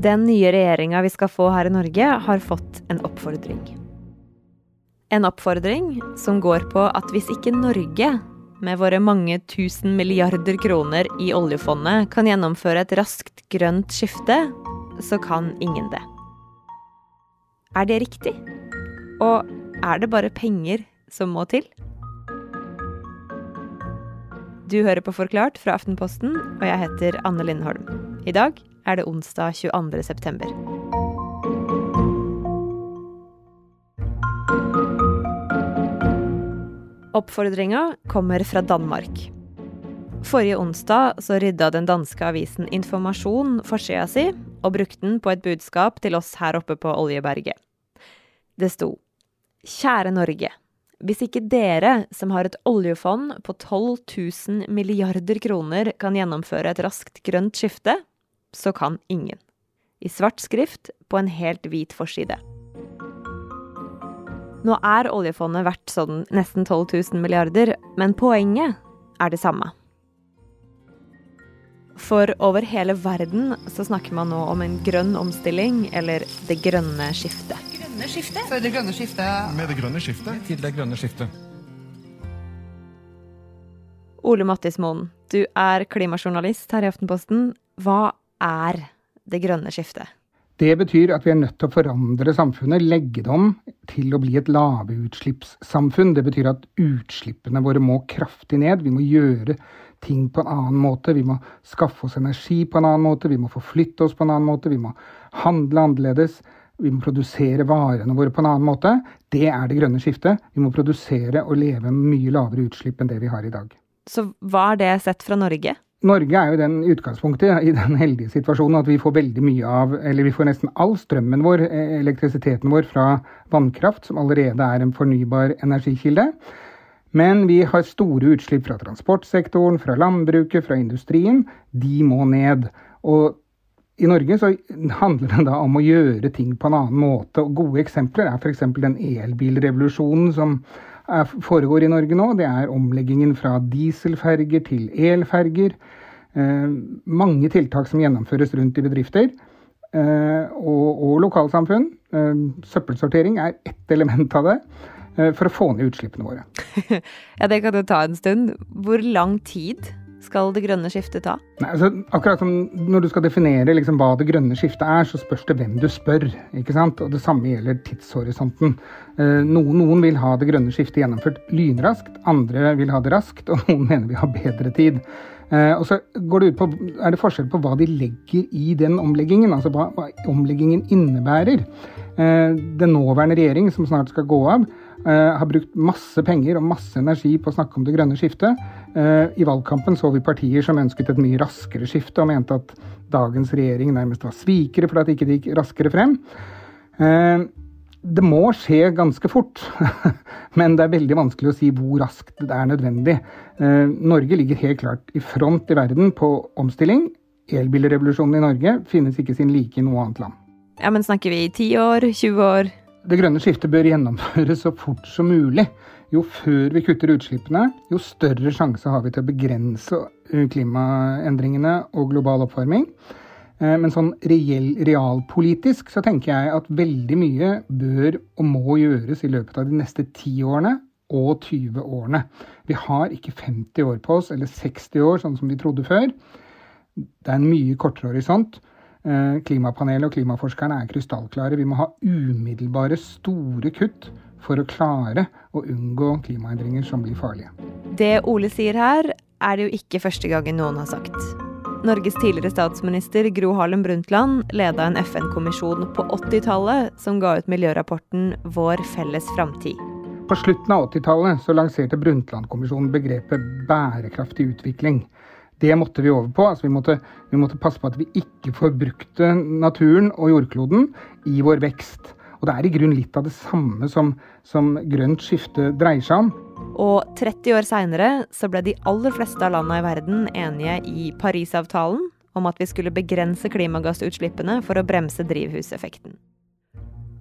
Den nye regjeringa vi skal få her i Norge, har fått en oppfordring. En oppfordring som går på at hvis ikke Norge, med våre mange tusen milliarder kroner i oljefondet, kan gjennomføre et raskt grønt skifte, så kan ingen det. Er det riktig? Og er det bare penger som må til? Du hører på Forklart fra Aftenposten, og jeg heter Anne Lindholm. I dag er det onsdag 22. september. Oppfordringa kommer fra Danmark. Forrige onsdag så rydda den danske avisen Informasjon forsida si, og brukte den på et budskap til oss her oppe på Oljeberget. Det sto Kjære Norge. Hvis ikke dere, som har et oljefond på 12 000 milliarder kroner, kan gjennomføre et raskt grønt skifte, så kan ingen. I svart skrift på en helt hvit forside. Nå er oljefondet verdt sånn nesten 12 000 milliarder, men poenget er det samme. For over hele verden så snakker man nå om en grønn omstilling, eller det grønne skiftet. Grønne skiftet? For det grønne skiftet Med det grønne skiftet. Til det grønne skiftet. Ole Mattismoen, du er klimajournalist her i Aftenposten. Hva er det grønne skiftet? Det betyr at vi er nødt til å forandre samfunnet, legge det om til å bli et lavutslippssamfunn. Det betyr at utslippene våre må kraftig ned. Vi må gjøre ting på en annen måte. Vi må skaffe oss energi på en annen måte. Vi må forflytte oss på en annen måte. Vi må handle annerledes. Vi må produsere varene våre på en annen måte. Det er det grønne skiftet. Vi må produsere og leve med mye lavere utslipp enn det vi har i dag. Så hva er det sett fra Norge? Norge er jo den utgangspunktet i den heldige situasjonen at vi får veldig mye av, eller vi får nesten all strømmen vår, elektrisiteten vår, fra vannkraft, som allerede er en fornybar energikilde. Men vi har store utslipp fra transportsektoren, fra landbruket, fra industrien. De må ned. Og i Norge så handler det da om å gjøre ting på en annen måte. Og gode eksempler er f.eks. den elbilrevolusjonen som foregår i Norge nå. Det er omleggingen fra dieselferger til elferger. Eh, mange tiltak som gjennomføres rundt i bedrifter eh, og, og lokalsamfunn. Eh, søppelsortering er ett element av det for å få ned utslippene våre. ja, Det kan jo ta en stund. Hvor lang tid skal det grønne skiftet ta? Nei, altså, akkurat som Når du skal definere liksom, hva det grønne skiftet er, så spørs det hvem du spør. ikke sant? Og Det samme gjelder tidshorisonten. Eh, noen, noen, vil ha det grønne skiftet gjennomført lynraskt, andre vil ha det raskt, og noen mener vi har bedre tid. Eh, og så går det ut på, er det forskjell på hva de legger i den omleggingen, altså hva, hva omleggingen innebærer. Eh, den nåværende regjering, som snart skal gå av, Uh, har brukt masse penger og masse energi på å snakke om det grønne skiftet. I valgkampen så vi partier som ønsket et mye raskere skifte, og mente at dagens regjering nærmest var svikere fordi det ikke gikk raskere frem. Det må skje ganske fort, men det er veldig vanskelig å si hvor raskt det er nødvendig. Norge ligger helt klart i front i verden på omstilling. Elbilrevolusjonen i Norge finnes ikke sin like i noe annet land. Ja, Men snakker vi 10 år? 20 år? Det grønne skiftet bør gjennomføres så fort som mulig. Jo før vi kutter utslippene, jo større sjanse har vi til å begrense klimaendringene og global oppvarming. Eh, men sånn reell, realpolitisk så tenker jeg at veldig mye bør og må gjøres i løpet av de neste ti årene og 20 årene. Vi har ikke 50 år på oss, eller 60 år, sånn som vi trodde før. Det er en mye kortere horisont. Eh, klimapanelet og klimaforskerne er krystallklare. Vi må ha umiddelbare, store kutt for å klare å unngå klimaendringer som blir farlige. Det Ole sier her, er det jo ikke første gangen noen har sagt. Norges tidligere statsminister Gro Harlem Brundtland leda en FN-kommisjon på 80-tallet som ga ut miljørapporten Vår felles framtid. På slutten av 80-tallet lanserte Brundtland-kommisjonen begrepet bærekraftig utvikling. Det måtte vi over på. Altså vi, måtte, vi måtte passe på at vi ikke forbrukte naturen og jordkloden i vår vekst. Og det er i grunn litt av det samme som, som grønt skifte dreier seg om. Og 30 år seinere så ble de aller fleste av landene i verden enige i Parisavtalen om at vi skulle begrense klimagassutslippene for å bremse drivhuseffekten.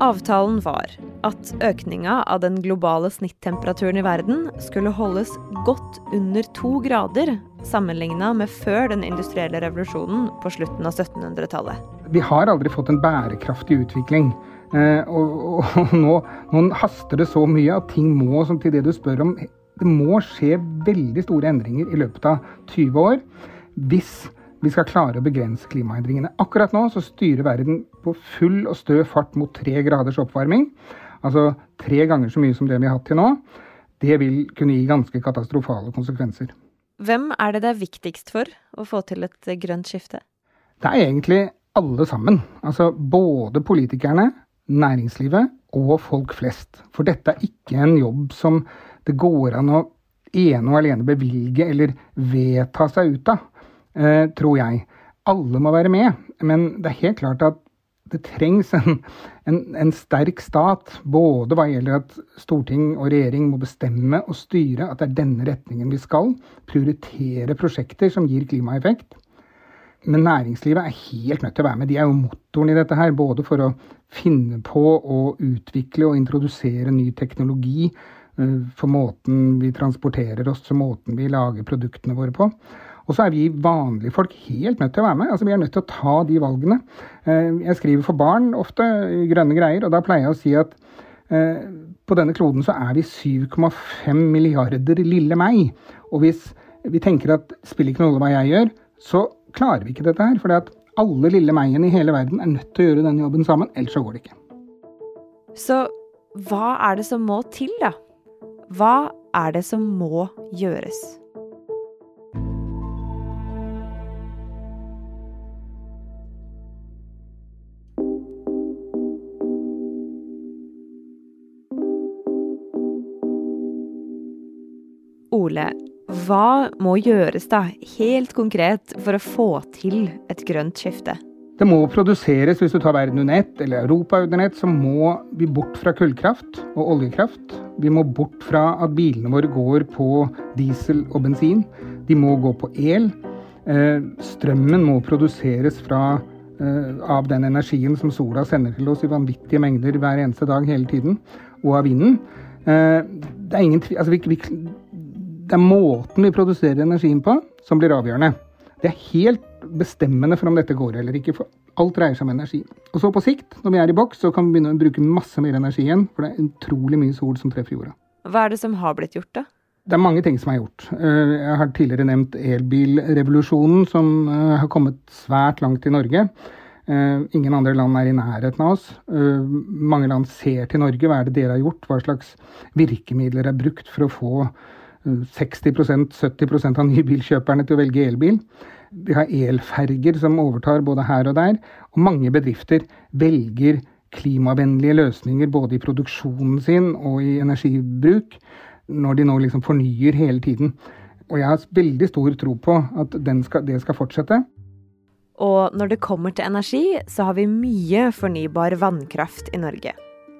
Avtalen var at økninga av den globale snittemperaturen i verden skulle holdes godt under to grader sammenligna med før den industrielle revolusjonen på slutten av 1700-tallet. Vi har aldri fått en bærekraftig utvikling. Eh, og, og, og nå, nå, haster det så mye at ting må, som til det du spør om, det må skje veldig store endringer i løpet av 20 år hvis vi skal klare å begrense klimaendringene. Akkurat nå så styrer verden på full og stø fart mot tre graders oppvarming. Altså tre ganger så mye som det vi har hatt til nå. Det vil kunne gi ganske katastrofale konsekvenser. Hvem er det det er viktigst for å få til et grønt skifte? Det er egentlig alle sammen. Altså både politikerne, næringslivet og folk flest. For dette er ikke en jobb som det går an å ene og alene bevilge eller vedta seg ut av, eh, tror jeg. Alle må være med, men det er helt klart at det trengs en, en, en, sterk stat, både hva gjelder at storting og regjering må bestemme og styre at det er denne retningen vi skal, prioritere prosjekter som gir klimaeffekt. Men næringslivet er helt nødt til å være med. De er jo motoren i dette her. Både for å finne på å utvikle og introdusere ny teknologi Eh, for måten vi transporterer oss, for måten vi lager produktene våre på. Og så er vi vanlige folk helt nødt til å være med. Altså, vi er nødt til å ta de valgene. Eh, jeg skriver for barn ofte grønne greier, og da pleier jeg å si at eh, på denne kloden så er vi 7,5 milliarder lille meg. Og hvis vi tenker at det spiller ikke noe hva jeg gjør, så klarer vi ikke dette her. For alle lille meg-ene i hele verden er nødt til å gjøre denne jobben sammen, ellers så går det ikke. Så hva er det som må til, da? Hva er det som må gjøres? Ole, hva må gjøres da, helt konkret, for å få til et grønt skifte? Det må produseres, hvis du tar verden under ett, eller Europa under ett, så må vi bort fra kullkraft og oljekraft. Vi må bort fra at bilene våre går på diesel og bensin. De må gå på el. Eh, strømmen må produseres fra, eh, av den energien som sola sender til oss i vanvittige mengder hver eneste dag hele tiden, og av vinden. Eh, det, er ingen, altså vi, vi, det er måten vi produserer energien på, som blir avgjørende. Det er helt bestemmende for om dette går eller ikke. For alt dreier seg om energi. Og så på sikt, når vi er i boks, så kan vi begynne å bruke masse mer energi igjen. For det er utrolig mye sol som treffer jorda. Hva er det som har blitt gjort, da? Det er mange ting som er gjort. Eh, jeg har tidligere nevnt elbilrevolusjonen, som eh, har kommet svært langt i Norge. Eh, ingen andre land er i nærheten av oss. Mange land ser til Norge. Hva er det dere har gjort? Hva slags virkemidler er brukt for å få 60-70% av nybilkjøperne til å velge elbil. Vi har elferger som overtar både her og der. Og mange bedrifter velger klimavennlige løsninger både i produksjonen sin og i energibruk, når de nå liksom fornyer hele tiden. Og jeg har veldig stor tro på at skal, det skal fortsette. Og når det kommer til energi, så har vi mye fornybar vannkraft i Norge.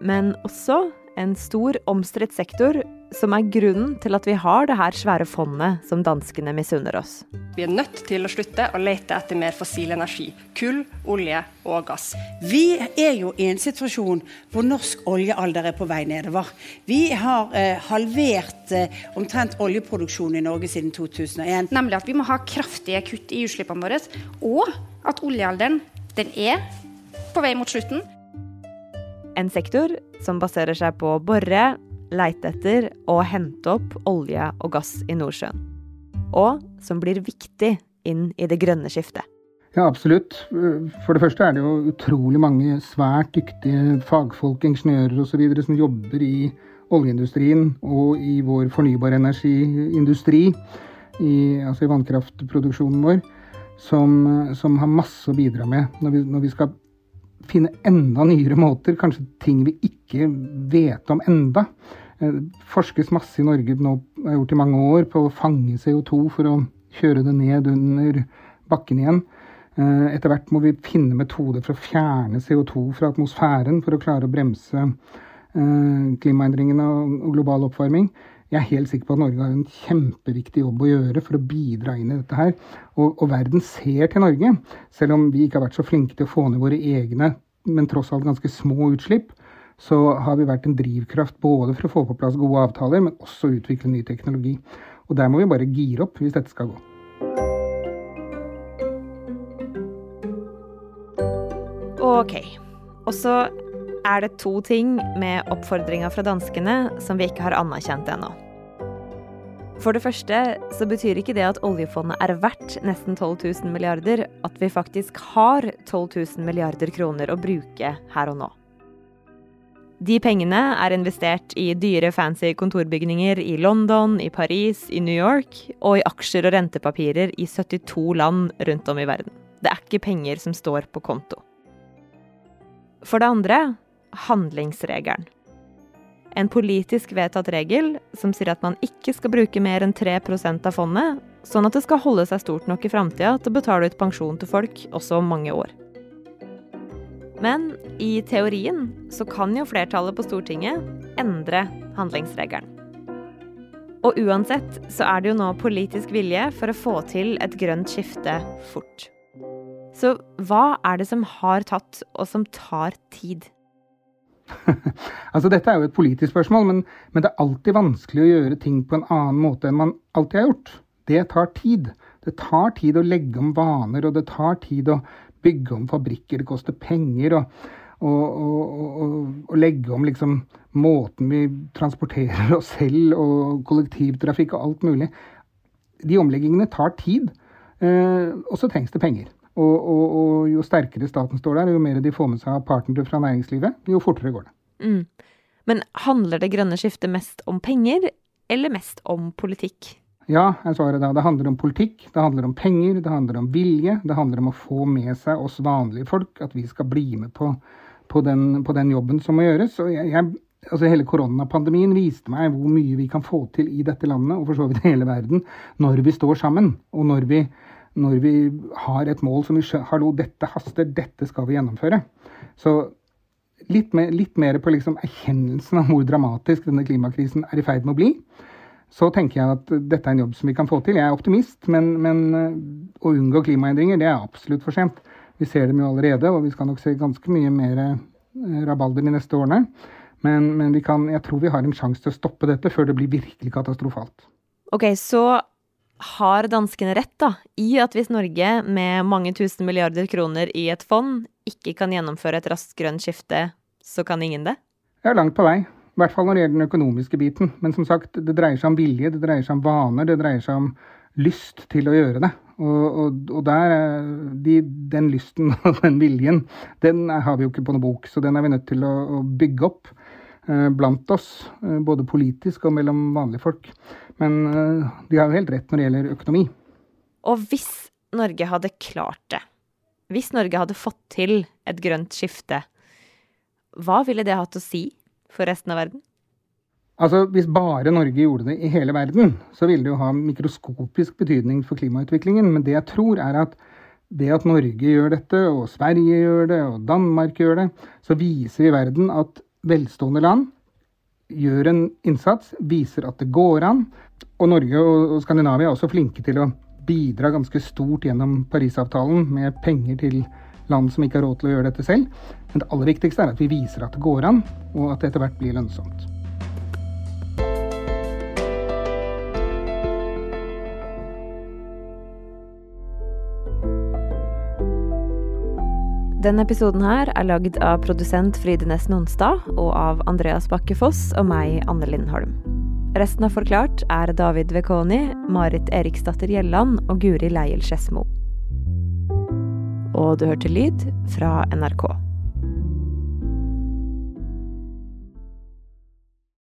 Men også en stor, omstridt sektor som er grunnen til at vi har det her svære fondet som danskene misunner oss. Vi er nødt til å slutte å lete etter mer fossil energi. Kull, olje og gass. Vi er jo i en situasjon hvor norsk oljealder er på vei nedover. Vi har eh, halvert eh, omtrent oljeproduksjonen i Norge siden 2001. Nemlig at vi må ha kraftige kutt i utslippene våre, og at oljealderen den er på vei mot slutten. En sektor som baserer seg på å bore, leite etter og hente opp olje og gass i Nordsjøen. Og som blir viktig inn i det grønne skiftet. Ja, absolutt. For det første er det jo utrolig mange svært dyktige fagfolk, ingeniører osv. som jobber i oljeindustrien og i vår fornybare energiindustri, i, altså i vannkraftproduksjonen vår, som, som, har masse å bidra med når vi, når vi skal finne enda nyere måter, kanskje ting vi ikke vet om enda. Det eh, forskes masse i Norge nå, har gjort i mange år, på å fange CO2 for å kjøre det ned under bakken igjen. Eh, etter hvert må vi finne metoder for å fjerne CO2 fra atmosfæren for å klare å bremse eh, klimaendringene og global oppvarming jeg er helt sikker på at Norge har en kjempeviktig jobb å gjøre for å bidra inn i dette her. Og, og verden ser til Norge, selv om vi ikke har vært så flinke til å få ned våre egne, men tross alt ganske små utslipp. Så har vi vært en drivkraft både for å få på plass gode avtaler, men også utvikle ny teknologi. Og der må vi bare gire opp hvis dette skal gå. Ok. Og så er det to ting med oppfordringa fra danskene som vi ikke har anerkjent ennå. For det første så betyr ikke det at oljefondet er verdt nesten 12 000 milliarder, at vi faktisk har 12 000 milliarder kroner å bruke her og nå. De pengene er investert i dyre, fancy kontorbygninger i London, i Paris, i New York og i aksjer og rentepapirer i 72 land rundt om i verden. Det er ikke penger som står på konto. For det andre handlingsregelen. En politisk vedtatt regel som sier at man ikke skal bruke mer enn 3% av fondet, sånn at det skal holde seg stort nok i framtida til å betale ut pensjon til folk også om mange år. Men i teorien så kan jo flertallet på Stortinget endre handlingsregelen. Og uansett så er det jo nå politisk vilje for å få til et grønt skifte fort. Så hva er det som har tatt, og som tar tid? altså Dette er jo et politisk spørsmål, men, men, det er alltid vanskelig å gjøre ting på en annen måte enn man alltid har gjort. Det tar tid. Det tar tid å legge om vaner, og det tar tid å bygge om fabrikker. Det koster penger. og å legge om liksom måten vi transporterer oss selv og kollektivtrafikk og alt mulig. De omleggingene tar tid, eh, og så trengs det penger. Og, og, og, jo sterkere staten står der, jo mer de får med seg partnere fra næringslivet, jo fortere går det. Mm. Men handler det grønne skiftet mest om penger, eller mest om politikk? Ja, er svaret da. Det handler om politikk, det handler om penger, det handler om vilje. Det handler om å få med seg oss vanlige folk, at vi skal bli med på, på, den, på den, jobben som må gjøres. Og jeg, jeg, altså Hele koronapandemien viste meg hvor mye vi kan få til i dette landet, og for så vidt hele verden, når vi står sammen. Og når vi når vi har et mål som vi skjønner Hallo, dette haster, dette skal vi gjennomføre. Så litt mer, litt mer på liksom erkjennelsen av hvor dramatisk denne klimakrisen er i ferd med å bli. Så tenker jeg at dette er en jobb som vi kan få til. Jeg er optimist, men, men eh, å unngå klimaendringer, det er absolutt for sent. Vi ser dem jo allerede, og vi skal nok se ganske mye mer eh, rabalder de neste årene. Men, men kan, jeg tror vi har en sjanse til å stoppe dette før det blir virkelig katastrofalt. Ok, så har danskene rett da, i at hvis Norge med mange tusen milliarder kroner i et fond ikke kan gjennomføre et raskt grønt skifte, så kan ingen det? Ja, langt på vei. I hvert fall når det gjelder den økonomiske biten. Men som sagt, det dreier seg om vilje, det dreier seg om vaner, det dreier seg om lyst til å gjøre det. Og, og, og der, de, den lysten og den viljen, den har vi jo ikke på noen bok. Så den er vi nødt til å, å bygge opp blant oss, eh, både politisk og mellom vanlige folk. Men uh, de har jo helt rett når det gjelder økonomi. Og hvis Norge hadde klart det, hvis Norge hadde fått til et grønt skifte, hva ville det hatt å si for resten av verden? Altså, Hvis bare Norge gjorde det i hele verden, så ville det jo ha mikroskopisk betydning for klimautviklingen. Men det jeg tror, er at det at Norge gjør dette, og Sverige gjør det, og Danmark gjør det, så viser vi verden at velstående land gjør en innsats, viser at det går an. Og Norge og Skandinavia er også flinke til å bidra ganske stort gjennom Parisavtalen med penger til land som ikke har råd til å gjøre dette selv. Men det aller viktigste er at vi viser at det går an, og at det etter hvert blir lønnsomt. Denne episoden her er lagd av produsent Fride Næss Nonstad og av Andreas Bakke Foss og meg, Anne Lindholm. Resten av Forklart er David Vekoni, Marit Eriksdatter Gjelland og Guri Leiel Skedsmo. Og du hørte lyd fra NRK.